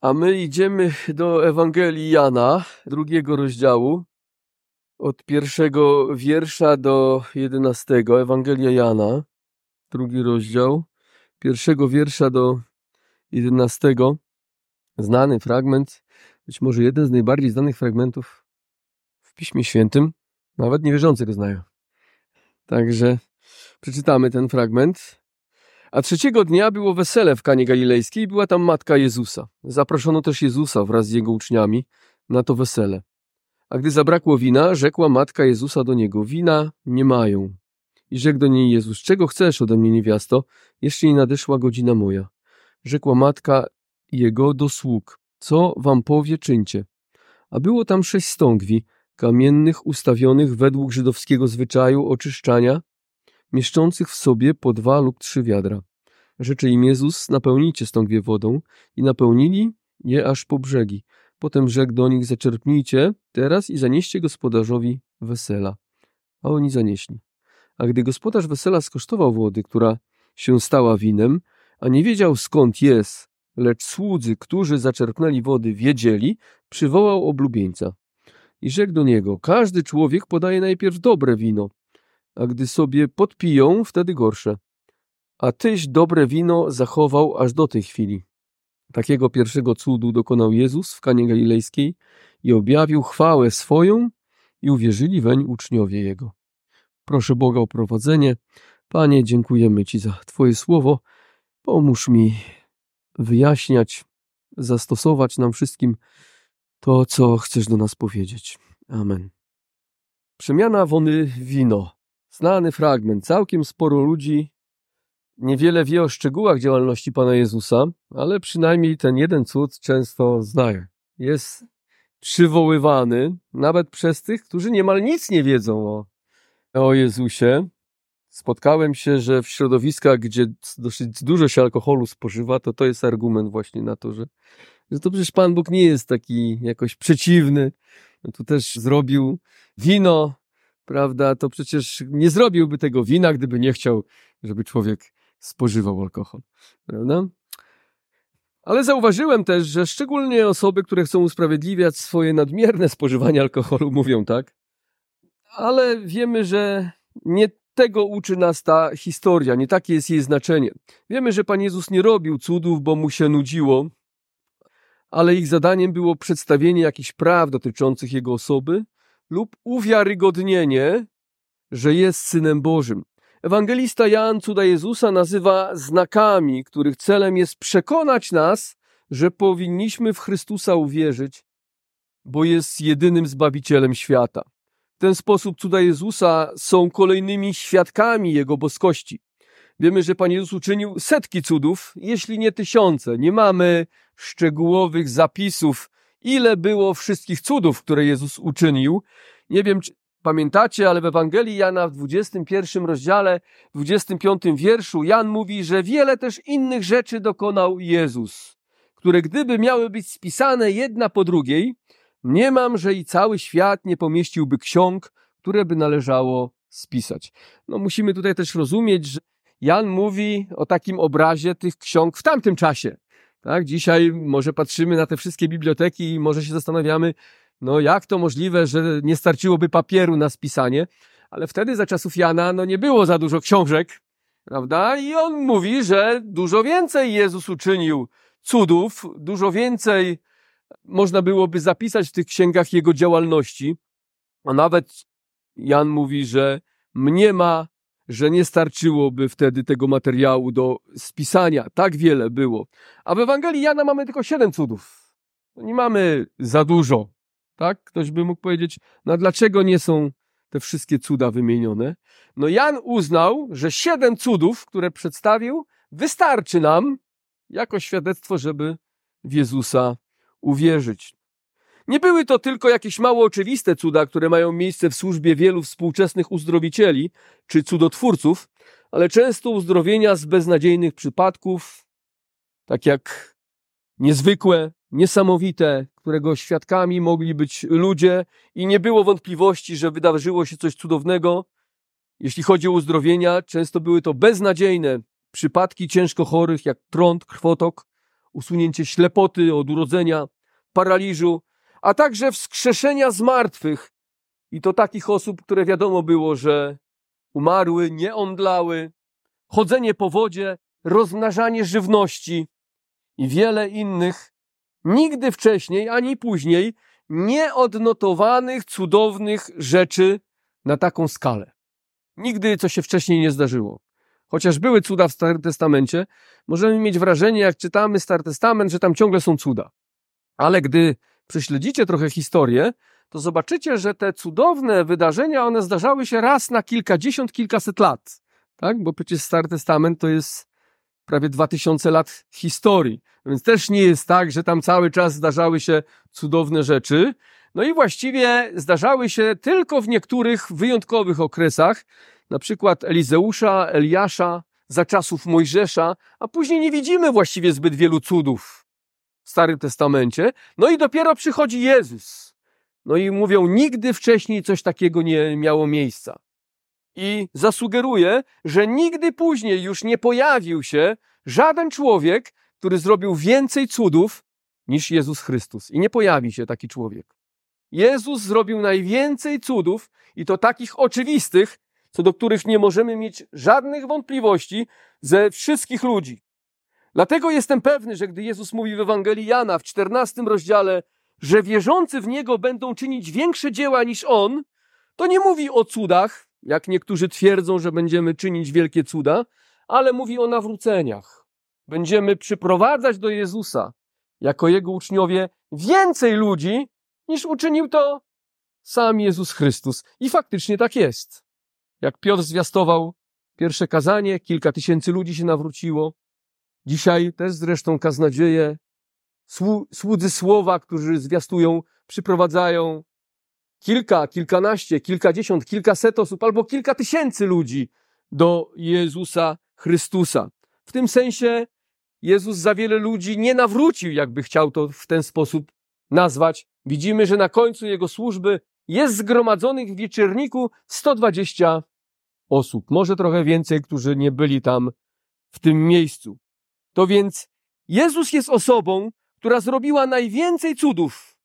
A my idziemy do Ewangelii Jana, drugiego rozdziału, od pierwszego wiersza do jedenastego. Ewangelia Jana, drugi rozdział, pierwszego wiersza do jedenastego. Znany fragment, być może jeden z najbardziej znanych fragmentów w Piśmie Świętym. Nawet niewierzący go znają. Także przeczytamy ten fragment. A trzeciego dnia było wesele w Kanie Galilejskiej i była tam matka Jezusa. Zaproszono też Jezusa wraz z jego uczniami na to wesele. A gdy zabrakło wina, rzekła matka Jezusa do niego, wina nie mają. I rzekł do niej Jezus, czego chcesz ode mnie, niewiasto? Jeszcze nie nadeszła godzina moja. Rzekła matka jego do sług, co wam powie, czyńcie. A było tam sześć stągwi, kamiennych, ustawionych według żydowskiego zwyczaju oczyszczania, mieszczących w sobie po dwa lub trzy wiadra. Rzeczy im Jezus, napełnijcie stągwie wodą i napełnili je aż po brzegi. Potem rzekł do nich, zaczerpnijcie teraz i zanieście gospodarzowi wesela. A oni zanieśli. A gdy gospodarz wesela skosztował wody, która się stała winem, a nie wiedział skąd jest, lecz słudzy, którzy zaczerpnęli wody, wiedzieli, przywołał oblubieńca. I rzekł do niego, każdy człowiek podaje najpierw dobre wino, a gdy sobie podpiją, wtedy gorsze. A tyś dobre wino zachował aż do tej chwili. Takiego pierwszego cudu dokonał Jezus w Kanie Galilejskiej i objawił chwałę swoją i uwierzyli weń uczniowie Jego. Proszę Boga o prowadzenie. Panie, dziękujemy Ci za Twoje słowo. Pomóż mi wyjaśniać, zastosować nam wszystkim to, co chcesz do nas powiedzieć. Amen. Przemiana wony wino. Znany fragment. Całkiem sporo ludzi niewiele wie o szczegółach działalności Pana Jezusa, ale przynajmniej ten jeden cud często znają. Jest przywoływany nawet przez tych, którzy niemal nic nie wiedzą o, o Jezusie. Spotkałem się, że w środowiskach, gdzie dosyć dużo się alkoholu spożywa, to to jest argument właśnie na to, że, że to przecież Pan Bóg nie jest taki jakoś przeciwny. Tu też zrobił wino, prawda? To przecież nie zrobiłby tego wina, gdyby nie chciał, żeby człowiek spożywał alkohol, prawda? Ale zauważyłem też, że szczególnie osoby, które chcą usprawiedliwiać swoje nadmierne spożywanie alkoholu, mówią tak. Ale wiemy, że nie tego uczy nas ta historia, nie takie jest jej znaczenie. Wiemy, że Pan Jezus nie robił cudów, bo mu się nudziło, ale ich zadaniem było przedstawienie jakichś praw dotyczących jego osoby lub uwiarygodnienie, że jest Synem Bożym. Ewangelista Jan cuda Jezusa nazywa znakami, których celem jest przekonać nas, że powinniśmy w Chrystusa uwierzyć, bo jest jedynym Zbawicielem świata. W ten sposób cuda Jezusa są kolejnymi świadkami Jego boskości. Wiemy, że Pan Jezus uczynił setki cudów, jeśli nie tysiące. Nie mamy szczegółowych zapisów, ile było wszystkich cudów, które Jezus uczynił. Nie wiem, czy pamiętacie, ale w Ewangelii Jana w 21 rozdziale, 25 wierszu Jan mówi, że wiele też innych rzeczy dokonał Jezus, które gdyby miały być spisane jedna po drugiej, nie mam, że i cały świat nie pomieściłby ksiąg, które by należało spisać. No musimy tutaj też rozumieć, że Jan mówi o takim obrazie tych ksiąg w tamtym czasie. Tak? Dzisiaj może patrzymy na te wszystkie biblioteki i może się zastanawiamy, no jak to możliwe, że nie starczyłoby papieru na spisanie, ale wtedy za czasów Jana no nie było za dużo książek, prawda? I on mówi, że dużo więcej Jezus uczynił cudów, dużo więcej można byłoby zapisać w tych księgach jego działalności, a nawet Jan mówi, że mniema, że nie starczyłoby wtedy tego materiału do spisania. Tak wiele było. A w Ewangelii Jana mamy tylko siedem cudów. Nie mamy za dużo. Tak? Ktoś by mógł powiedzieć, no dlaczego nie są te wszystkie cuda wymienione? No Jan uznał, że siedem cudów, które przedstawił, wystarczy nam jako świadectwo, żeby w Jezusa uwierzyć. Nie były to tylko jakieś mało oczywiste cuda, które mają miejsce w służbie wielu współczesnych uzdrowicieli czy cudotwórców, ale często uzdrowienia z beznadziejnych przypadków, tak jak niezwykłe, niesamowite, którego świadkami mogli być ludzie i nie było wątpliwości, że wydarzyło się coś cudownego. Jeśli chodzi o uzdrowienia, często były to beznadziejne przypadki ciężko chorych, jak trąd, krwotok, usunięcie ślepoty od urodzenia, paraliżu, a także wskrzeszenia zmartwych. I to takich osób, które wiadomo było, że umarły, nie omdlały, chodzenie po wodzie, rozmnażanie żywności i wiele innych, nigdy wcześniej ani później nieodnotowanych, cudownych rzeczy na taką skalę. Nigdy co się wcześniej nie zdarzyło. Chociaż były cuda w Starym Testamencie, możemy mieć wrażenie, jak czytamy Stary Testament, że tam ciągle są cuda. Ale gdy prześledzicie trochę historię, to zobaczycie, że te cudowne wydarzenia, one zdarzały się raz na kilkadziesiąt, kilkaset lat. Tak? Bo przecież Stary Testament to jest prawie dwa tysiące lat historii. Więc też nie jest tak, że tam cały czas zdarzały się cudowne rzeczy. No i właściwie zdarzały się tylko w niektórych wyjątkowych okresach, na przykład Elizeusza, Eliasza, za czasów Mojżesza, a później nie widzimy właściwie zbyt wielu cudów w Starym Testamencie. No i dopiero przychodzi Jezus. No i mówią, nigdy wcześniej coś takiego nie miało miejsca. I zasugeruję, że nigdy później już nie pojawił się żaden człowiek, który zrobił więcej cudów niż Jezus Chrystus. I nie pojawi się taki człowiek. Jezus zrobił najwięcej cudów i to takich oczywistych, co do których nie możemy mieć żadnych wątpliwości ze wszystkich ludzi. Dlatego jestem pewny, że gdy Jezus mówi w Ewangelii Jana w 14 rozdziale, że wierzący w Niego będą czynić większe dzieła niż On, to nie mówi o cudach, jak niektórzy twierdzą, że będziemy czynić wielkie cuda, ale mówi o nawróceniach. Będziemy przyprowadzać do Jezusa, jako Jego uczniowie, więcej ludzi, niż uczynił to sam Jezus Chrystus. I faktycznie tak jest. Jak Piotr zwiastował pierwsze kazanie, kilka tysięcy ludzi się nawróciło. Dzisiaj też zresztą kaznodzieje, słudzy słowa, którzy zwiastują, przyprowadzają kilka, kilkanaście, kilkadziesiąt, kilkaset osób albo kilka tysięcy ludzi do Jezusa Chrystusa. W tym sensie Jezus za wiele ludzi nie nawrócił, jakby chciał to w ten sposób nazwać. Widzimy, że na końcu jego służby jest zgromadzonych w wieczerniku 120 osób, może trochę więcej, którzy nie byli tam w tym miejscu. To więc Jezus jest osobą, która zrobiła najwięcej cudów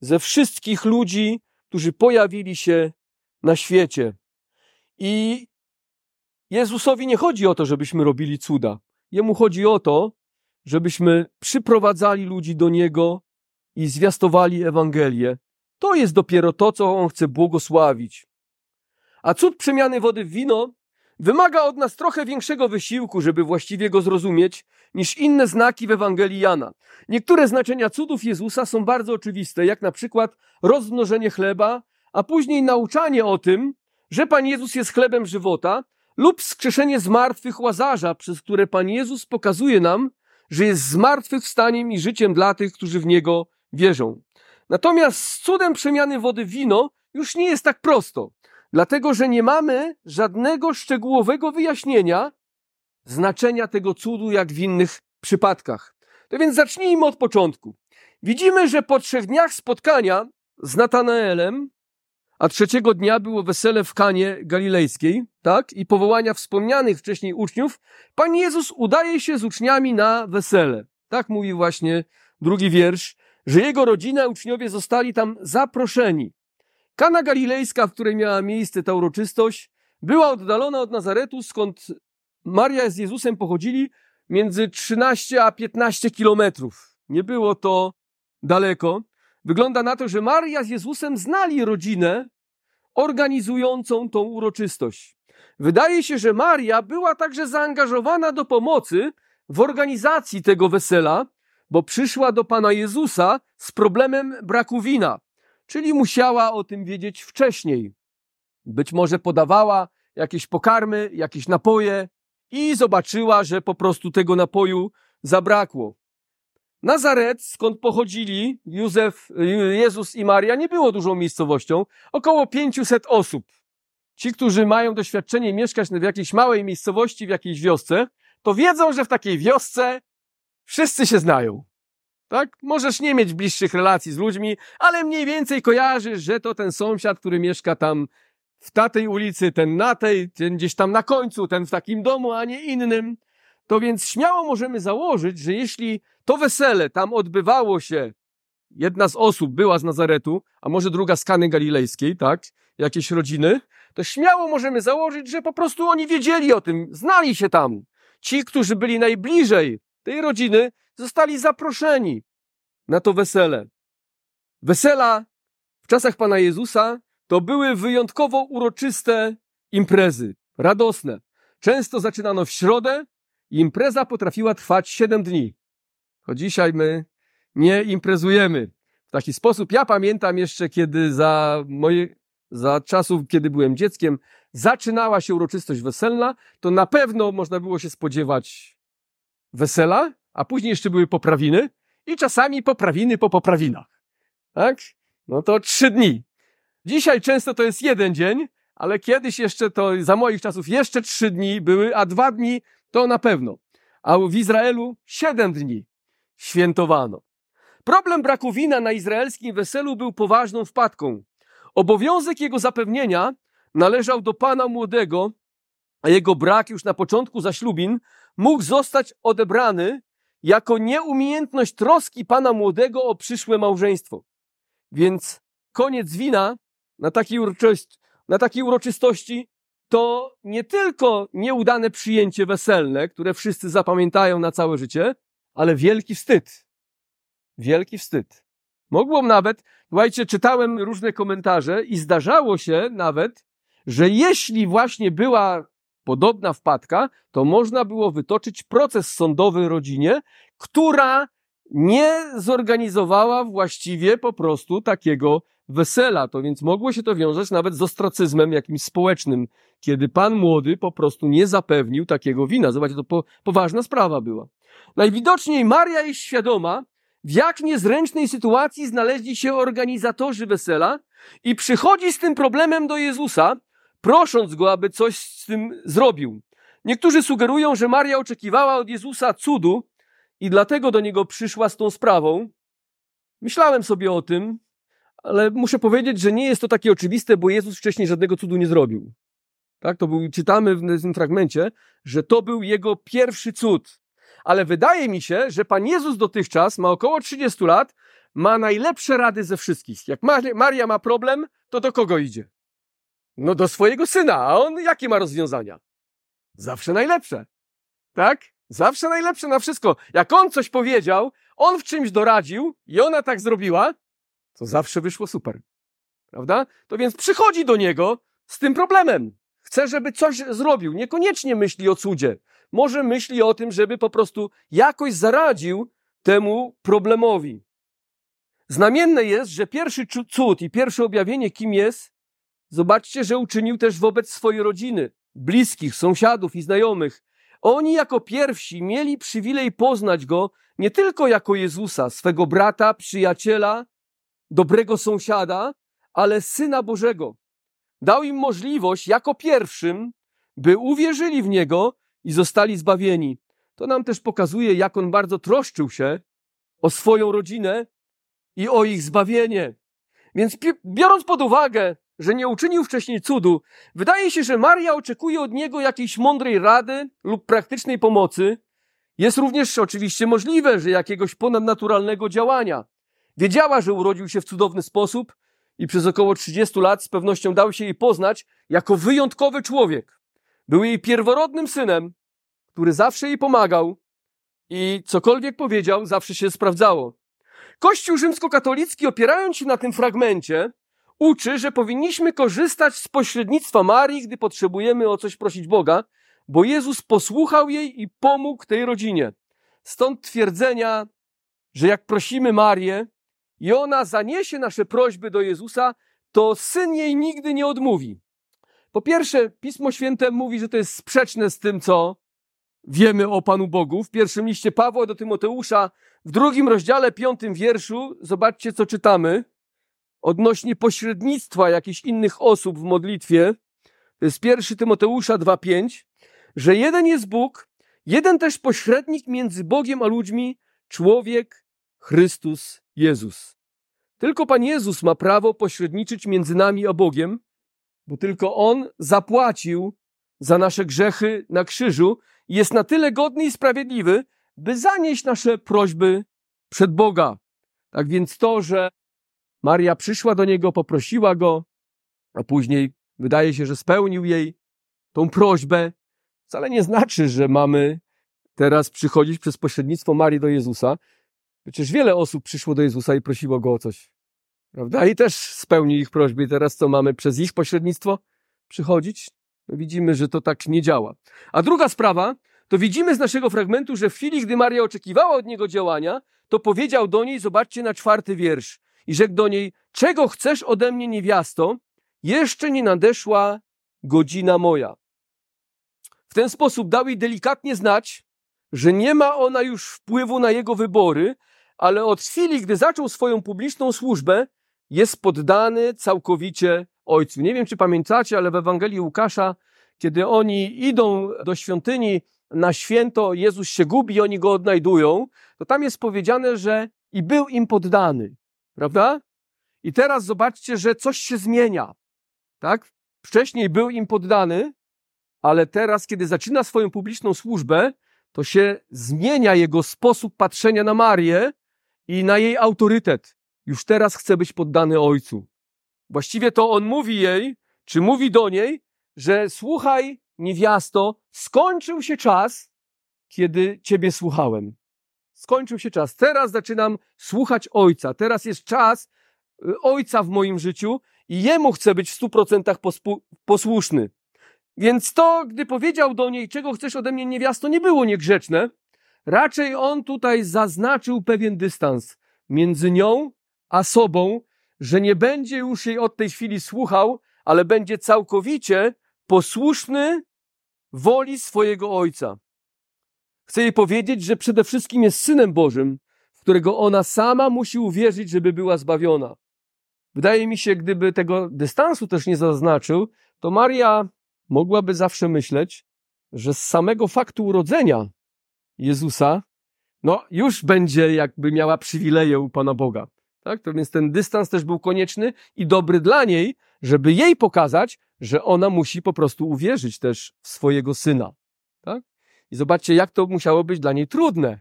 ze wszystkich ludzi, którzy pojawili się na świecie. I Jezusowi nie chodzi o to, żebyśmy robili cuda. Jemu chodzi o to, żebyśmy przyprowadzali ludzi do Niego i zwiastowali Ewangelię. To jest dopiero to, co On chce błogosławić. A cud przemiany wody w wino wymaga od nas trochę większego wysiłku, żeby właściwie go zrozumieć, niż inne znaki w Ewangelii Jana. Niektóre znaczenia cudów Jezusa są bardzo oczywiste, jak na przykład rozmnożenie chleba, a później nauczanie o tym, że Pan Jezus jest chlebem żywota, lub skrzeszenie zmartwych łazarza, przez które Pan Jezus pokazuje nam, że jest zmartwychwstaniem i życiem dla tych, którzy w Niego wierzą. Natomiast z cudem przemiany wody w wino już nie jest tak prosto, dlatego że nie mamy żadnego szczegółowego wyjaśnienia znaczenia tego cudu, jak w innych przypadkach. To więc zacznijmy od początku. Widzimy, że po trzech dniach spotkania z Natanaelem, a trzeciego dnia było wesele w Kanie Galilejskiej, tak, i powołania wspomnianych wcześniej uczniów, Pan Jezus udaje się z uczniami na wesele. Tak mówi właśnie drugi wiersz że jego rodzina, uczniowie zostali tam zaproszeni. Kana Galilejska, w której miała miejsce ta uroczystość, była oddalona od Nazaretu, skąd Maria z Jezusem pochodzili, między 13 a 15 kilometrów. Nie było to daleko. Wygląda na to, że Maria z Jezusem znali rodzinę organizującą tą uroczystość. Wydaje się, że Maria była także zaangażowana do pomocy w organizacji tego wesela, bo przyszła do Pana Jezusa z problemem braku wina, czyli musiała o tym wiedzieć wcześniej. Być może podawała jakieś pokarmy, jakieś napoje i zobaczyła, że po prostu tego napoju zabrakło. Nazaret, skąd pochodzili Józef, Jezus i Maria, nie było dużą miejscowością, około 500 osób. Ci, którzy mają doświadczenie mieszkać w jakiejś małej miejscowości, w jakiejś wiosce, to wiedzą, że w takiej wiosce Wszyscy się znają. Tak? Możesz nie mieć bliższych relacji z ludźmi, ale mniej więcej kojarzysz, że to ten sąsiad, który mieszka tam w tej ulicy, ten na tej, ten gdzieś tam na końcu, ten w takim domu, a nie innym. to więc śmiało możemy założyć, że jeśli to wesele tam odbywało się, jedna z osób była z Nazaretu, a może druga z Kany Galilejskiej, tak, jakieś rodziny, to śmiało możemy założyć, że po prostu oni wiedzieli o tym, znali się tam. Ci, którzy byli najbliżej tej rodziny, zostali zaproszeni na to wesele. Wesela w czasach Pana Jezusa to były wyjątkowo uroczyste imprezy, radosne. Często zaczynano w środę i impreza potrafiła trwać 7 dni. Choć dzisiaj my nie imprezujemy w taki sposób. Ja pamiętam jeszcze, kiedy za moje, za czasów, kiedy byłem dzieckiem, zaczynała się uroczystość weselna, to na pewno można było się spodziewać wesela, a później jeszcze były poprawiny i czasami poprawiny po poprawinach. Tak? No to trzy dni. Dzisiaj często to jest jeden dzień, ale kiedyś jeszcze to, za moich czasów jeszcze trzy dni były, a dwa dni to na pewno. A w Izraelu siedem dni świętowano. Problem braku wina na izraelskim weselu był poważną wpadką. Obowiązek jego zapewnienia należał do pana młodego, a jego brak już na początku zaślubin mógł zostać odebrany jako nieumiejętność troski pana młodego o przyszłe małżeństwo. Więc koniec wina na takiej, uroczystości, na takiej uroczystości to nie tylko nieudane przyjęcie weselne, które wszyscy zapamiętają na całe życie, ale wielki wstyd. Wielki wstyd. Mogło nawet, słuchajcie, czytałem różne komentarze i zdarzało się nawet, że jeśli właśnie była podobna wpadka, to można było wytoczyć proces sądowy rodzinie, która nie zorganizowała właściwie po prostu takiego wesela. To więc mogło się to wiązać nawet z ostracyzmem jakimś społecznym, kiedy pan młody po prostu nie zapewnił takiego wina. Zobaczcie, to po, poważna sprawa była. Najwidoczniej Maria jest świadoma, w jak niezręcznej sytuacji znaleźli się organizatorzy wesela i przychodzi z tym problemem do Jezusa, prosząc go, aby coś z tym zrobił. Niektórzy sugerują, że Maria oczekiwała od Jezusa cudu i dlatego do niego przyszła z tą sprawą. Myślałem sobie o tym, ale muszę powiedzieć, że nie jest to takie oczywiste, bo Jezus wcześniej żadnego cudu nie zrobił. Tak, to był, czytamy w tym fragmencie, że to był jego pierwszy cud. Ale wydaje mi się, że Pan Jezus dotychczas ma około 30 lat, ma najlepsze rady ze wszystkich. Jak Maria ma problem, to do kogo idzie? No do swojego syna, a on jakie ma rozwiązania? Zawsze najlepsze. Tak? Zawsze najlepsze na wszystko. Jak on coś powiedział, on w czymś doradził i ona tak zrobiła, to zawsze wyszło super. Prawda? To więc przychodzi do niego z tym problemem. Chce, żeby coś zrobił. Niekoniecznie myśli o cudzie. Może myśli o tym, żeby po prostu jakoś zaradził temu problemowi. Znamienne jest, że pierwszy cud i pierwsze objawienie, kim jest, zobaczcie, że uczynił też wobec swojej rodziny, bliskich, sąsiadów i znajomych. Oni jako pierwsi mieli przywilej poznać go nie tylko jako Jezusa, swego brata, przyjaciela, dobrego sąsiada, ale Syna Bożego. Dał im możliwość jako pierwszym, by uwierzyli w Niego i zostali zbawieni. To nam też pokazuje, jak On bardzo troszczył się o swoją rodzinę i o ich zbawienie. Więc biorąc pod uwagę, że nie uczynił wcześniej cudu, wydaje się, że Maria oczekuje od niego jakiejś mądrej rady lub praktycznej pomocy. Jest również oczywiście możliwe, że jakiegoś ponadnaturalnego działania. Wiedziała, że urodził się w cudowny sposób i przez około 30 lat z pewnością dał się jej poznać jako wyjątkowy człowiek. Był jej pierworodnym synem, który zawsze jej pomagał i cokolwiek powiedział, zawsze się sprawdzało. Kościół rzymskokatolicki, opierając się na tym fragmencie, uczy, że powinniśmy korzystać z pośrednictwa Marii, gdy potrzebujemy o coś prosić Boga, bo Jezus posłuchał jej i pomógł tej rodzinie. Stąd twierdzenia, że jak prosimy Marię, i ona zaniesie nasze prośby do Jezusa, to syn jej nigdy nie odmówi. Po pierwsze, Pismo Święte mówi, że to jest sprzeczne z tym, co wiemy o Panu Bogu. W pierwszym liście Pawła do Tymoteusza, w drugim rozdziale, piątym wierszu, zobaczcie, co czytamy odnośnie pośrednictwa jakichś innych osób w modlitwie. To jest pierwszy Tymoteusza 2,5, że jeden jest Bóg, jeden też pośrednik między Bogiem a ludźmi, człowiek Chrystus Jezus. Tylko Pan Jezus ma prawo pośredniczyć między nami a Bogiem, bo tylko On zapłacił za nasze grzechy na krzyżu jest na tyle godny i sprawiedliwy, by zanieść nasze prośby przed Boga. Tak więc to, że Maria przyszła do niego, poprosiła go, a później wydaje się, że spełnił jej tą prośbę, wcale nie znaczy, że mamy teraz przychodzić przez pośrednictwo Marii do Jezusa. Przecież wiele osób przyszło do Jezusa i prosiło go o coś. Prawda? I też spełnił ich prośby. I teraz co mamy przez ich pośrednictwo przychodzić? No widzimy, że to tak nie działa. A druga sprawa, to widzimy z naszego fragmentu, że w chwili, gdy Maria oczekiwała od niego działania, to powiedział do niej, zobaczcie na czwarty wiersz, i rzekł do niej, czego chcesz ode mnie, niewiasto? Jeszcze nie nadeszła godzina moja. W ten sposób dał jej delikatnie znać, że nie ma ona już wpływu na jego wybory, ale od chwili, gdy zaczął swoją publiczną służbę, jest poddany całkowicie Ojcu. Nie wiem, czy pamiętacie, ale w Ewangelii Łukasza, kiedy oni idą do świątyni na święto, Jezus się gubi i oni go odnajdują, to tam jest powiedziane, że i był im poddany. Prawda? I teraz zobaczcie, że coś się zmienia. Tak? Wcześniej był im poddany, ale teraz, kiedy zaczyna swoją publiczną służbę, to się zmienia jego sposób patrzenia na Marię i na jej autorytet. Już teraz chce być poddany Ojcu. Właściwie to on mówi jej, czy mówi do niej, że słuchaj, niewiasto, skończył się czas, kiedy ciebie słuchałem. Skończył się czas. Teraz zaczynam słuchać Ojca. Teraz jest czas y, Ojca w moim życiu i Jemu chcę być w stu procentach posłuszny. Więc to, gdy powiedział do niej, czego chcesz ode mnie niewiasto, nie było niegrzeczne. Raczej on tutaj zaznaczył pewien dystans między nią a sobą, że nie będzie już jej od tej chwili słuchał, ale będzie całkowicie posłuszny woli swojego ojca. Chcę jej powiedzieć, że przede wszystkim jest synem Bożym, w którego ona sama musi uwierzyć, żeby była zbawiona. Wydaje mi się, gdyby tego dystansu też nie zaznaczył, to Maria mogłaby zawsze myśleć, że z samego faktu urodzenia Jezusa, no już będzie jakby miała przywileje u Pana Boga. Tak? To więc ten dystans też był konieczny i dobry dla niej, żeby jej pokazać, że ona musi po prostu uwierzyć też w swojego syna. I zobaczcie, jak to musiało być dla niej trudne,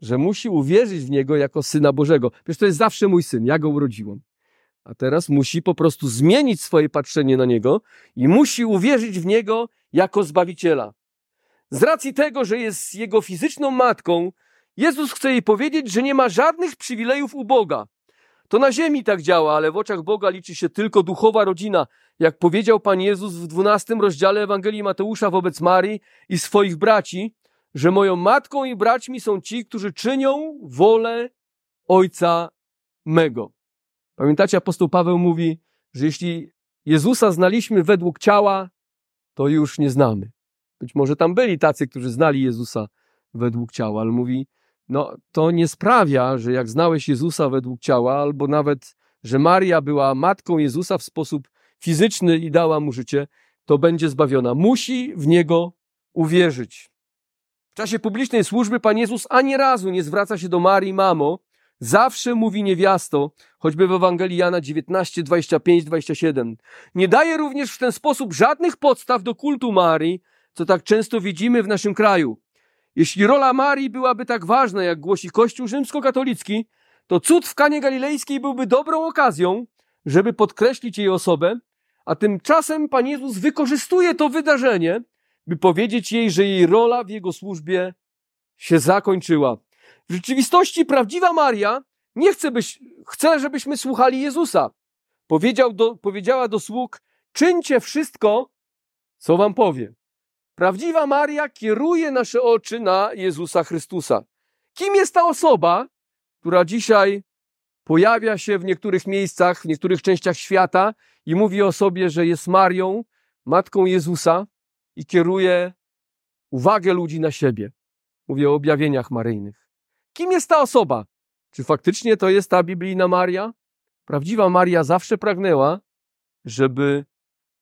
że musi uwierzyć w niego jako syna Bożego. Przecież to jest zawsze mój syn, ja go urodziłam. A teraz musi po prostu zmienić swoje patrzenie na niego i musi uwierzyć w niego jako zbawiciela. Z racji tego, że jest jego fizyczną matką, Jezus chce jej powiedzieć, że nie ma żadnych przywilejów u Boga. To na ziemi tak działa, ale w oczach Boga liczy się tylko duchowa rodzina. Jak powiedział Pan Jezus w dwunastym rozdziale Ewangelii Mateusza wobec Marii i swoich braci, że moją matką i braćmi są ci, którzy czynią wolę Ojca mego. Pamiętacie, apostoł Paweł mówi, że jeśli Jezusa znaliśmy według ciała, to już nie znamy. Być może tam byli tacy, którzy znali Jezusa według ciała, ale mówi, no to nie sprawia, że jak znałeś Jezusa według ciała, albo nawet, że Maria była matką Jezusa w sposób fizyczny i dała mu życie, to będzie zbawiona. Musi w niego uwierzyć. W czasie publicznej służby Pan Jezus ani razu nie zwraca się do Marii, mamo, zawsze mówi niewiasto, choćby w Ewangelii Jana 19, 25, 27. Nie daje również w ten sposób żadnych podstaw do kultu Marii, co tak często widzimy w naszym kraju. Jeśli rola Marii byłaby tak ważna, jak głosi Kościół rzymskokatolicki, to cud w Kanie Galilejskiej byłby dobrą okazją, żeby podkreślić jej osobę, a tymczasem Pan Jezus wykorzystuje to wydarzenie, by powiedzieć jej, że jej rola w Jego służbie się zakończyła. W rzeczywistości prawdziwa Maria nie chce, byś, chce żebyśmy słuchali Jezusa. Powiedział do, powiedziała do sług, czyńcie wszystko, co wam powie. Prawdziwa Maria kieruje nasze oczy na Jezusa Chrystusa. Kim jest ta osoba, która dzisiaj pojawia się w niektórych miejscach, w niektórych częściach świata i mówi o sobie, że jest Marią, matką Jezusa i kieruje uwagę ludzi na siebie. Mówię o objawieniach maryjnych. Kim jest ta osoba? Czy faktycznie to jest ta biblijna Maria? Prawdziwa Maria zawsze pragnęła, żeby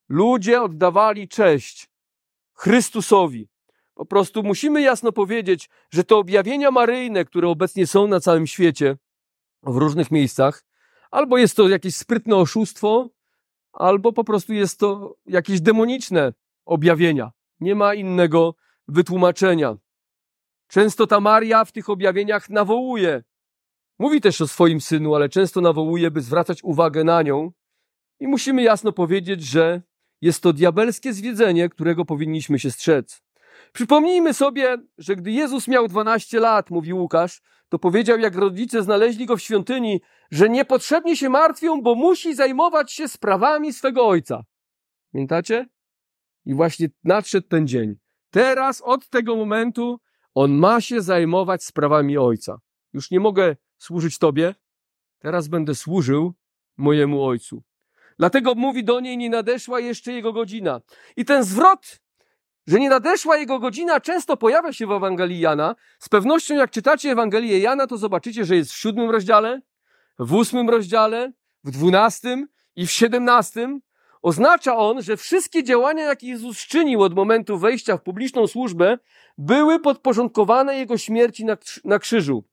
ludzie oddawali cześć Chrystusowi. Po prostu musimy jasno powiedzieć, że te objawienia maryjne, które obecnie są na całym świecie, w różnych miejscach, albo jest to jakieś sprytne oszustwo, albo po prostu jest to jakieś demoniczne objawienia. Nie ma innego wytłumaczenia. Często ta Maria w tych objawieniach nawołuje. Mówi też o swoim synu, ale często nawołuje, by zwracać uwagę na nią. I musimy jasno powiedzieć, że jest to diabelskie zwiedzenie, którego powinniśmy się strzec. Przypomnijmy sobie, że gdy Jezus miał 12 lat, mówi Łukasz, to powiedział, jak rodzice znaleźli go w świątyni, że niepotrzebnie się martwią, bo musi zajmować się sprawami swego ojca. Pamiętacie? I właśnie nadszedł ten dzień. Teraz, od tego momentu, on ma się zajmować sprawami ojca. Już nie mogę służyć tobie, teraz będę służył mojemu ojcu. Dlatego mówi do niej, nie nadeszła jeszcze jego godzina. I ten zwrot, że nie nadeszła jego godzina, często pojawia się w Ewangelii Jana. Z pewnością, jak czytacie Ewangelię Jana, to zobaczycie, że jest w siódmym rozdziale, w ósmym rozdziale, w dwunastym i w siedemnastym. Oznacza on, że wszystkie działania, jakie Jezus czynił od momentu wejścia w publiczną służbę, były podporządkowane Jego śmierci na, na krzyżu.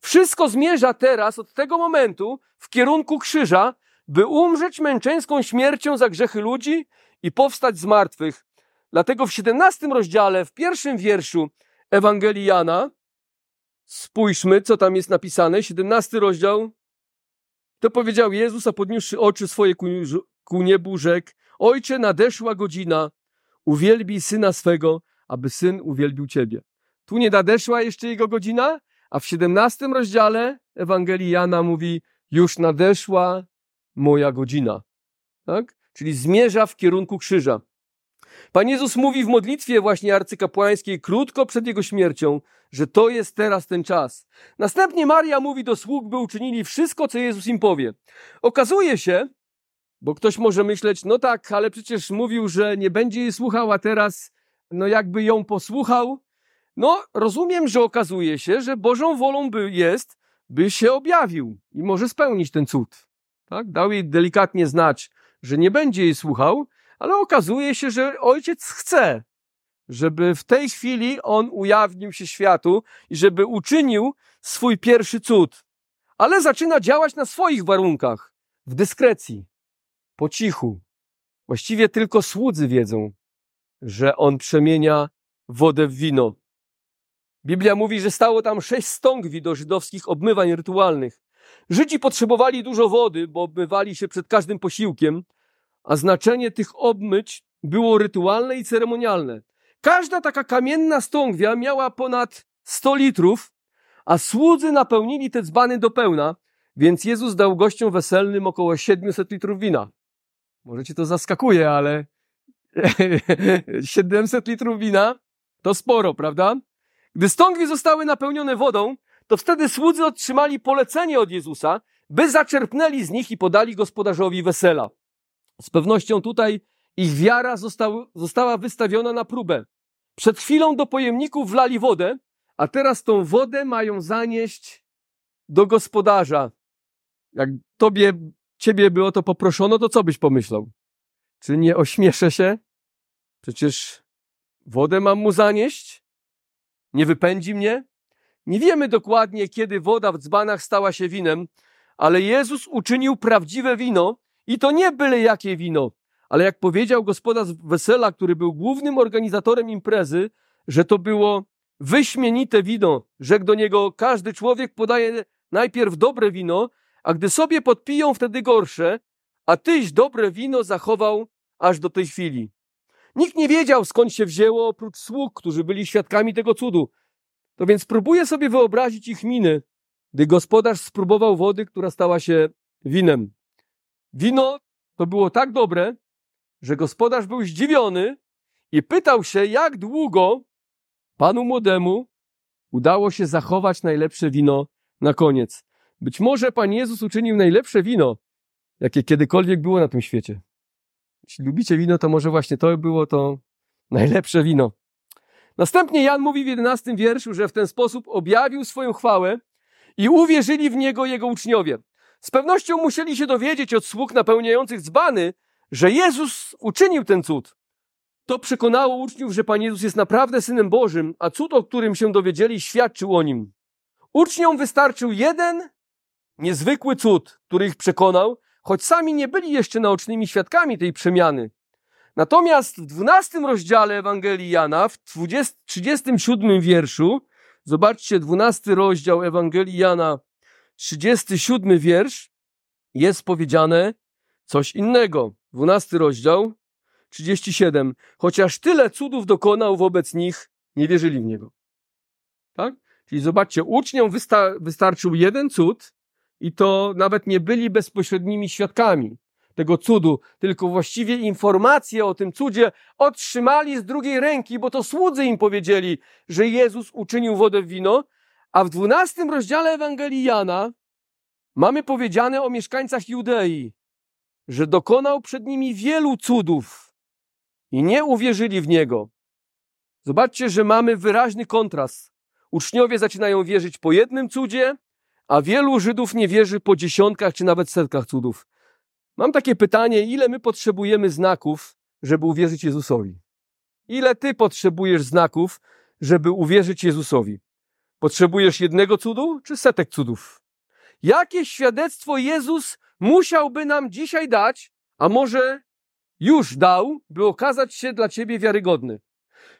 Wszystko zmierza teraz od tego momentu w kierunku krzyża, by umrzeć męczeńską śmiercią za grzechy ludzi i powstać z martwych. Dlatego w 17 rozdziale, w pierwszym wierszu Ewangelii Jana, spójrzmy, co tam jest napisane, 17 rozdział, to powiedział Jezus, a podniósłszy oczy swoje ku, ku niebu, rzekł, Ojcze, nadeszła godzina, uwielbij Syna swego, aby Syn uwielbił Ciebie. Tu nie nadeszła jeszcze Jego godzina, a w 17 rozdziale Ewangelii Jana mówi, już nadeszła moja godzina. Tak? Czyli zmierza w kierunku krzyża. Pan Jezus mówi w modlitwie właśnie arcykapłańskiej krótko przed jego śmiercią, że to jest teraz ten czas. Następnie Maria mówi do sług, by uczynili wszystko, co Jezus im powie. Okazuje się, bo ktoś może myśleć, no tak, ale przecież mówił, że nie będzie jej słuchał, a teraz, no jakby ją posłuchał. No, rozumiem, że okazuje się, że Bożą wolą by jest, by się objawił i może spełnić ten cud. Tak? Dał jej delikatnie znać, że nie będzie jej słuchał, ale okazuje się, że ojciec chce, żeby w tej chwili on ujawnił się światu i żeby uczynił swój pierwszy cud. Ale zaczyna działać na swoich warunkach, w dyskrecji, po cichu. Właściwie tylko słudzy wiedzą, że on przemienia wodę w wino. Biblia mówi, że stało tam sześć stągwi do żydowskich obmywań rytualnych. Żydzi potrzebowali dużo wody, bo obmywali się przed każdym posiłkiem, a znaczenie tych obmyć było rytualne i ceremonialne. Każda taka kamienna stągwia miała ponad 100 litrów, a słudzy napełnili te dzbany do pełna, więc Jezus dał gościom weselnym około 700 litrów wina. Może cię to zaskakuje, ale 700 litrów wina to sporo, prawda? Gdy stągwie zostały napełnione wodą, to wtedy słudzy otrzymali polecenie od Jezusa, by zaczerpnęli z nich i podali gospodarzowi wesela. Z pewnością tutaj ich wiara został, została wystawiona na próbę. Przed chwilą do pojemników wlali wodę, a teraz tą wodę mają zanieść do gospodarza. Jak tobie, ciebie by o to poproszono, to co byś pomyślał? Czy nie ośmieszę się? Przecież wodę mam mu zanieść? Nie wypędzi mnie? Nie wiemy dokładnie, kiedy woda w dzbanach stała się winem, ale Jezus uczynił prawdziwe wino i to nie byle jakie wino, ale jak powiedział gospodarz wesela, który był głównym organizatorem imprezy, że to było wyśmienite wino. Rzekł do niego, każdy człowiek podaje najpierw dobre wino, a gdy sobie podpiją, wtedy gorsze, a tyś dobre wino zachował aż do tej chwili. Nikt nie wiedział, skąd się wzięło, oprócz sług, którzy byli świadkami tego cudu. To więc próbuję sobie wyobrazić ich miny, gdy gospodarz spróbował wody, która stała się winem. Wino to było tak dobre, że gospodarz był zdziwiony i pytał się, jak długo panu młodemu udało się zachować najlepsze wino na koniec. Być może Pan Jezus uczynił najlepsze wino, jakie kiedykolwiek było na tym świecie. Jeśli lubicie wino, to może właśnie to było to najlepsze wino. Następnie Jan mówi w jedenastym wierszu, że w ten sposób objawił swoją chwałę i uwierzyli w niego jego uczniowie. Z pewnością musieli się dowiedzieć od sług napełniających dzbany, że Jezus uczynił ten cud. To przekonało uczniów, że Pan Jezus jest naprawdę Synem Bożym, a cud, o którym się dowiedzieli, świadczył o nim. Uczniom wystarczył jeden niezwykły cud, który ich przekonał, choć sami nie byli jeszcze naocznymi świadkami tej przemiany. Natomiast w 12 rozdziale Ewangelii Jana, w 20, 37 wierszu, zobaczcie, 12 rozdział Ewangelii Jana, 37 wiersz, jest powiedziane coś innego. 12 rozdział, 37. Chociaż tyle cudów dokonał wobec nich, nie wierzyli w niego. Tak? Czyli zobaczcie, uczniom wysta wystarczył jeden cud i to nawet nie byli bezpośrednimi świadkami tego cudu, tylko właściwie informacje o tym cudzie otrzymali z drugiej ręki, bo to słudzy im powiedzieli, że Jezus uczynił wodę w wino, a w dwunastym rozdziale Ewangelii Jana mamy powiedziane o mieszkańcach Judei, że dokonał przed nimi wielu cudów i nie uwierzyli w Niego. Zobaczcie, że mamy wyraźny kontrast. Uczniowie zaczynają wierzyć po jednym cudzie, a wielu Żydów nie wierzy po dziesiątkach czy nawet setkach cudów. Mam takie pytanie, ile my potrzebujemy znaków, żeby uwierzyć Jezusowi? Ile ty potrzebujesz znaków, żeby uwierzyć Jezusowi? Potrzebujesz jednego cudu czy setek cudów? Jakie świadectwo Jezus musiałby nam dzisiaj dać, a może już dał, by okazać się dla ciebie wiarygodny?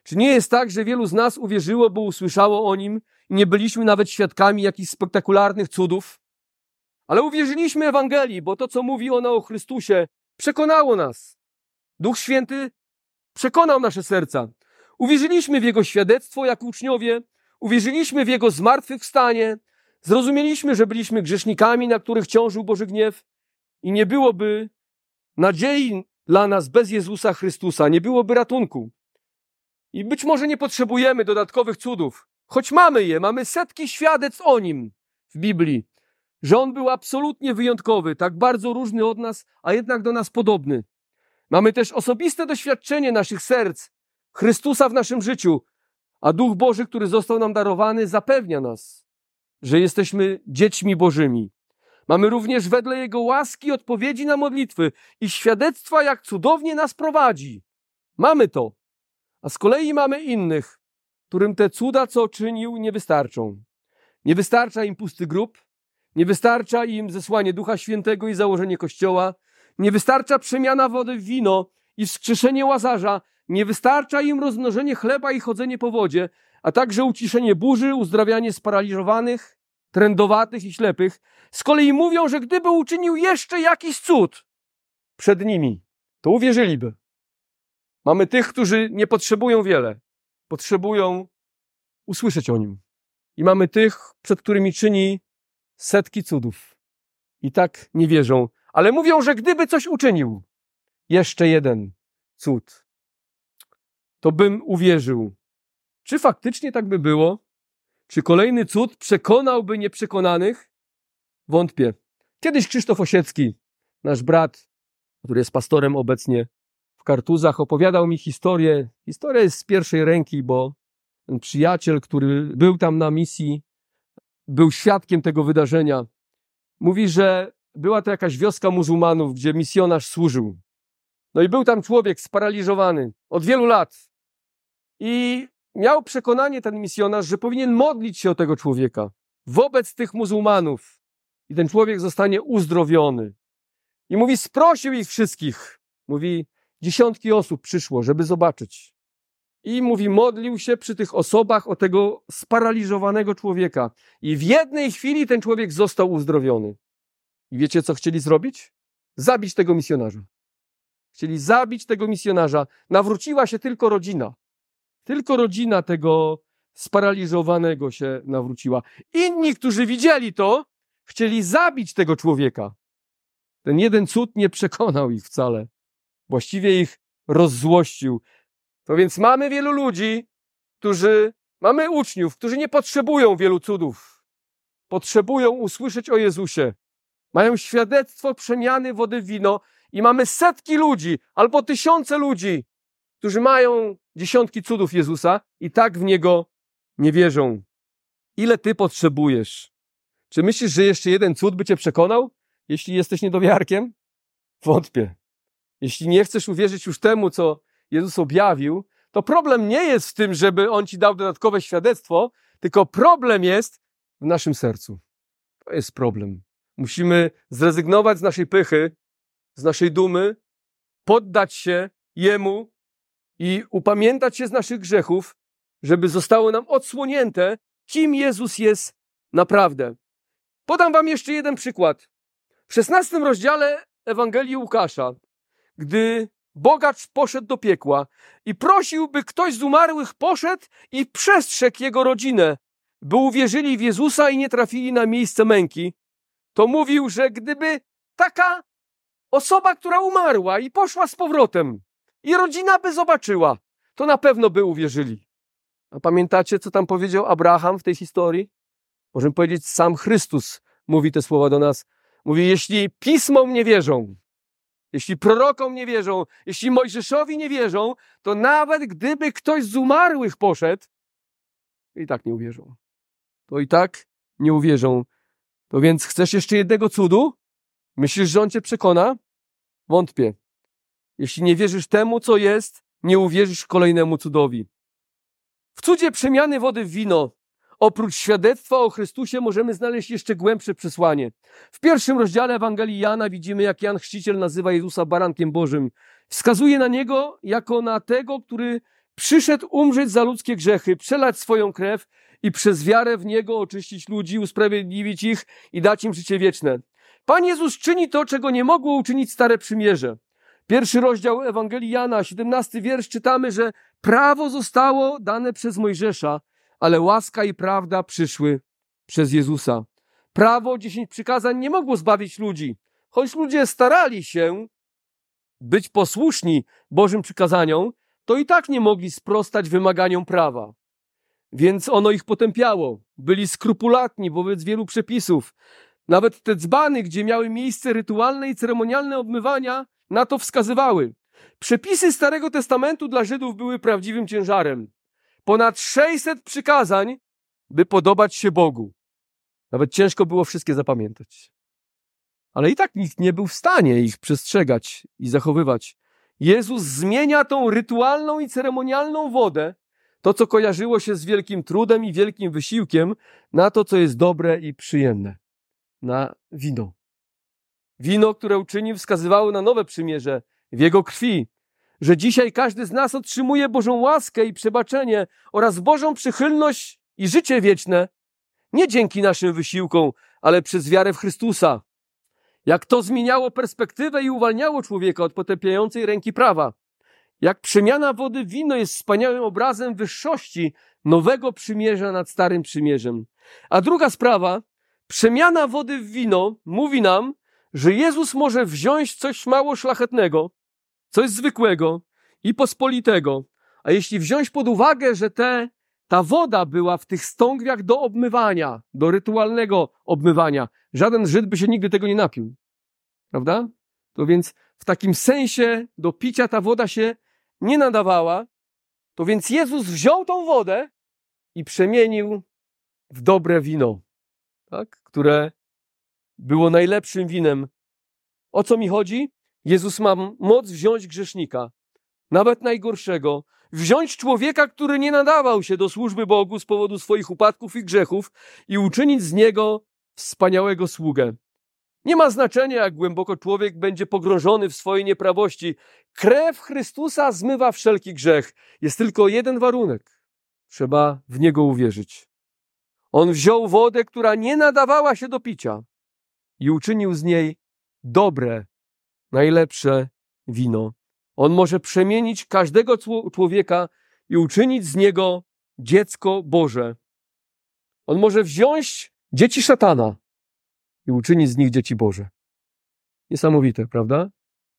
Czy nie jest tak, że wielu z nas uwierzyło, bo usłyszało o nim i nie byliśmy nawet świadkami jakichś spektakularnych cudów? Ale uwierzyliśmy Ewangelii, bo to, co mówi ona o Chrystusie, przekonało nas. Duch Święty przekonał nasze serca. Uwierzyliśmy w Jego świadectwo jak uczniowie, uwierzyliśmy w Jego zmartwychwstanie, zrozumieliśmy, że byliśmy grzesznikami, na których ciążył Boży gniew i nie byłoby nadziei dla nas bez Jezusa Chrystusa, nie byłoby ratunku. I być może nie potrzebujemy dodatkowych cudów, choć mamy je, mamy setki świadectw o Nim w Biblii że on był absolutnie wyjątkowy, tak bardzo różny od nas, a jednak do nas podobny. Mamy też osobiste doświadczenie naszych serc, Chrystusa w naszym życiu, a Duch Boży, który został nam darowany, zapewnia nas, że jesteśmy dziećmi Bożymi. Mamy również wedle Jego łaski odpowiedzi na modlitwy i świadectwa, jak cudownie nas prowadzi. Mamy to. A z kolei mamy innych, którym te cuda, co czynił, nie wystarczą. Nie wystarcza im pusty grób, nie wystarcza im zesłanie Ducha Świętego i założenie Kościoła. Nie wystarcza przemiana wody w wino i wskrzeszenie łazarza. Nie wystarcza im rozmnożenie chleba i chodzenie po wodzie, a także uciszenie burzy, uzdrawianie sparaliżowanych, trędowatych i ślepych. Z kolei mówią, że gdyby uczynił jeszcze jakiś cud przed nimi, to uwierzyliby. Mamy tych, którzy nie potrzebują wiele, potrzebują usłyszeć o nim. I mamy tych, przed którymi czyni setki cudów. I tak nie wierzą, ale mówią, że gdyby coś uczynił, jeszcze jeden cud, to bym uwierzył. Czy faktycznie tak by było? Czy kolejny cud przekonałby nieprzekonanych? Wątpię. Kiedyś Krzysztof Osiecki, nasz brat, który jest pastorem obecnie w Kartuzach, opowiadał mi historię. Historia jest z pierwszej ręki, bo ten przyjaciel, który był tam na misji, był świadkiem tego wydarzenia. Mówi, że była to jakaś wioska muzułmanów, gdzie misjonarz służył. No i był tam człowiek sparaliżowany od wielu lat. I miał przekonanie ten misjonarz, że powinien modlić się o tego człowieka wobec tych muzułmanów. I ten człowiek zostanie uzdrowiony. I mówi, sprosił ich wszystkich. Mówi, dziesiątki osób przyszło, żeby zobaczyć. I mówi, modlił się przy tych osobach o tego sparaliżowanego człowieka. I w jednej chwili ten człowiek został uzdrowiony. I wiecie, co chcieli zrobić? Zabić tego misjonarza. Chcieli zabić tego misjonarza. Nawróciła się tylko rodzina. Tylko rodzina tego sparaliżowanego się nawróciła. Inni, którzy widzieli to, chcieli zabić tego człowieka. Ten jeden cud nie przekonał ich wcale. Właściwie ich rozzłościł. To więc mamy wielu ludzi, którzy, mamy uczniów, którzy nie potrzebują wielu cudów. Potrzebują usłyszeć o Jezusie. Mają świadectwo przemiany wody w wino i mamy setki ludzi albo tysiące ludzi, którzy mają dziesiątki cudów Jezusa i tak w Niego nie wierzą. Ile Ty potrzebujesz? Czy myślisz, że jeszcze jeden cud by Cię przekonał, jeśli jesteś niedowiarkiem? Wątpię. Jeśli nie chcesz uwierzyć już temu, co Jezus objawił, to problem nie jest w tym, żeby On ci dał dodatkowe świadectwo, tylko problem jest w naszym sercu. To jest problem. Musimy zrezygnować z naszej pychy, z naszej dumy, poddać się Jemu i upamiętać się z naszych grzechów, żeby zostało nam odsłonięte, kim Jezus jest naprawdę. Podam wam jeszcze jeden przykład. W szesnastym rozdziale Ewangelii Łukasza, gdy bogacz poszedł do piekła i prosił, by ktoś z umarłych poszedł i przestrzegł jego rodzinę, by uwierzyli w Jezusa i nie trafili na miejsce męki, to mówił, że gdyby taka osoba, która umarła i poszła z powrotem i rodzina by zobaczyła, to na pewno by uwierzyli. A pamiętacie, co tam powiedział Abraham w tej historii? Możemy powiedzieć, sam Chrystus mówi te słowa do nas. Mówi, jeśli pismom nie wierzą, jeśli prorokom nie wierzą, jeśli Mojżeszowi nie wierzą, to nawet gdyby ktoś z umarłych poszedł, i tak nie uwierzą. To i tak nie uwierzą. To więc chcesz jeszcze jednego cudu? Myślisz, że on cię przekona? Wątpię. Jeśli nie wierzysz temu, co jest, nie uwierzysz kolejnemu cudowi. W cudzie przemiany wody w wino, oprócz świadectwa o Chrystusie, możemy znaleźć jeszcze głębsze przesłanie. W pierwszym rozdziale Ewangelii Jana widzimy, jak Jan Chrzciciel nazywa Jezusa barankiem Bożym. Wskazuje na niego jako na tego, który przyszedł umrzeć za ludzkie grzechy, przelać swoją krew i przez wiarę w niego oczyścić ludzi, usprawiedliwić ich i dać im życie wieczne. Pan Jezus czyni to, czego nie mogło uczynić Stare Przymierze. Pierwszy rozdział Ewangelii Jana, 17 wiersz, czytamy, że prawo zostało dane przez Mojżesza, ale łaska i prawda przyszły przez Jezusa. Prawo, dziesięć przykazań nie mogło zbawić ludzi, choć ludzie starali się być posłuszni Bożym przykazaniom, to i tak nie mogli sprostać wymaganiom prawa. Więc ono ich potępiało. Byli skrupulatni wobec wielu przepisów. Nawet te dzbany, gdzie miały miejsce rytualne i ceremonialne obmywania, na to wskazywały. Przepisy Starego Testamentu dla Żydów były prawdziwym ciężarem. Ponad 600 przykazań, by podobać się Bogu. Nawet ciężko było wszystkie zapamiętać. Ale i tak nikt nie był w stanie ich przestrzegać i zachowywać. Jezus zmienia tą rytualną i ceremonialną wodę, to co kojarzyło się z wielkim trudem i wielkim wysiłkiem, na to, co jest dobre i przyjemne. Na wino. Wino, które uczynił, wskazywało na nowe przymierze w jego krwi, że dzisiaj każdy z nas otrzymuje Bożą łaskę i przebaczenie oraz Bożą przychylność i życie wieczne, nie dzięki naszym wysiłkom, ale przez wiarę w Chrystusa. Jak to zmieniało perspektywę i uwalniało człowieka od potępiającej ręki prawa. Jak przemiana wody w wino jest wspaniałym obrazem wyższości nowego przymierza nad starym przymierzem. A druga sprawa, przemiana wody w wino mówi nam, że Jezus może wziąć coś mało szlachetnego, coś zwykłego i pospolitego, a jeśli wziąć pod uwagę, że te, ta woda była w tych stągwiach do obmywania, do rytualnego obmywania, żaden Żyd by się nigdy tego nie napił. Prawda? To więc w takim sensie do picia ta woda się nie nadawała. To więc Jezus wziął tą wodę i przemienił w dobre wino, tak? które było najlepszym winem. O co mi chodzi? Jezus ma moc wziąć grzesznika, nawet najgorszego, wziąć człowieka, który nie nadawał się do służby Bogu z powodu swoich upadków i grzechów i uczynić z niego wspaniałego sługę. Nie ma znaczenia, jak głęboko człowiek będzie pogrążony w swojej nieprawości. Krew Chrystusa zmywa wszelki grzech. Jest tylko jeden warunek. Trzeba w Niego uwierzyć. On wziął wodę, która nie nadawała się do picia i uczynił z niej dobre, najlepsze wino. On może przemienić każdego człowieka i uczynić z niego dziecko Boże. On może wziąć dzieci szatana i uczynić z nich dzieci Boże. Niesamowite, prawda?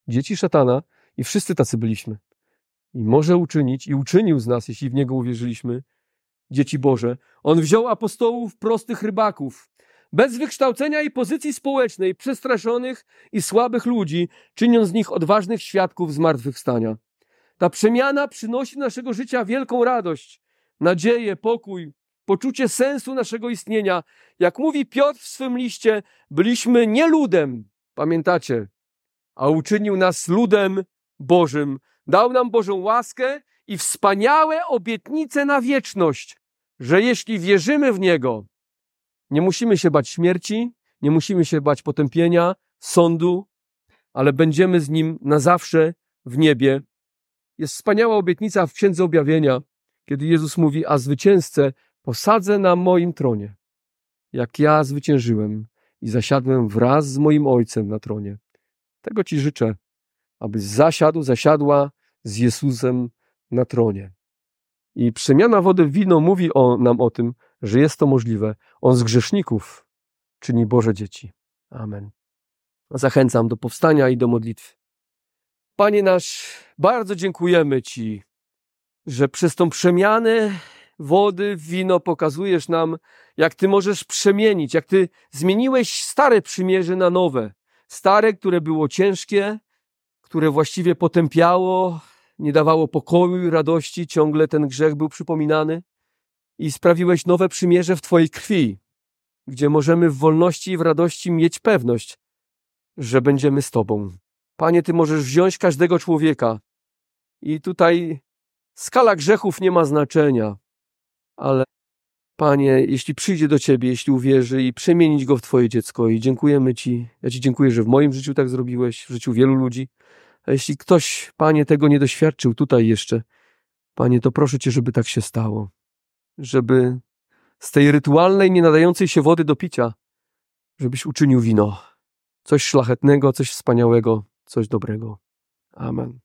Dzieci szatana i wszyscy tacy byliśmy. I może uczynić, i uczynił z nas, jeśli w Niego uwierzyliśmy, dzieci Boże. On wziął apostołów prostych rybaków, bez wykształcenia i pozycji społecznej, przestraszonych i słabych ludzi, czyniąc z nich odważnych świadków zmartwychwstania. Ta przemiana przynosi naszego życia wielką radość, nadzieję, pokój, poczucie sensu naszego istnienia. Jak mówi Piotr w swym liście, byliśmy nie ludem, pamiętacie, a uczynił nas ludem Bożym. Dał nam Bożą łaskę i wspaniałe obietnice na wieczność, że jeśli wierzymy w Niego, nie musimy się bać śmierci, nie musimy się bać potępienia, sądu, ale będziemy z Nim na zawsze w niebie. Jest wspaniała obietnica w Księdze Objawienia, kiedy Jezus mówi, a zwycięzcę posadzę na moim tronie, jak ja zwyciężyłem i zasiadłem wraz z moim Ojcem na tronie. Tego Ci życzę, abyś zasiadł, zasiadła z Jezusem na tronie. I przemiana wody w wino mówi o, nam o tym, że jest to możliwe. On z grzeszników czyni Boże dzieci. Amen. Zachęcam do powstania i do modlitwy. Panie nasz, bardzo dziękujemy Ci, że przez tą przemianę wody w wino pokazujesz nam, jak Ty możesz przemienić, jak Ty zmieniłeś stare przymierze na nowe. Stare, które było ciężkie, które właściwie potępiało, nie dawało pokoju i radości, ciągle ten grzech był przypominany i sprawiłeś nowe przymierze w Twojej krwi, gdzie możemy w wolności i w radości mieć pewność, że będziemy z Tobą. Panie, Ty możesz wziąć każdego człowieka i tutaj skala grzechów nie ma znaczenia, ale Panie, jeśli przyjdzie do Ciebie, jeśli uwierzy i przemienić go w Twoje dziecko i dziękujemy Ci. Ja Ci dziękuję, że w moim życiu tak zrobiłeś, w życiu wielu ludzi. A jeśli ktoś, Panie, tego nie doświadczył tutaj jeszcze, Panie, to proszę Cię, żeby tak się stało. Żeby z tej rytualnej, nie nadającej się wody do picia, żebyś uczynił wino. Coś szlachetnego, coś wspaniałego, coś dobrego. Amen.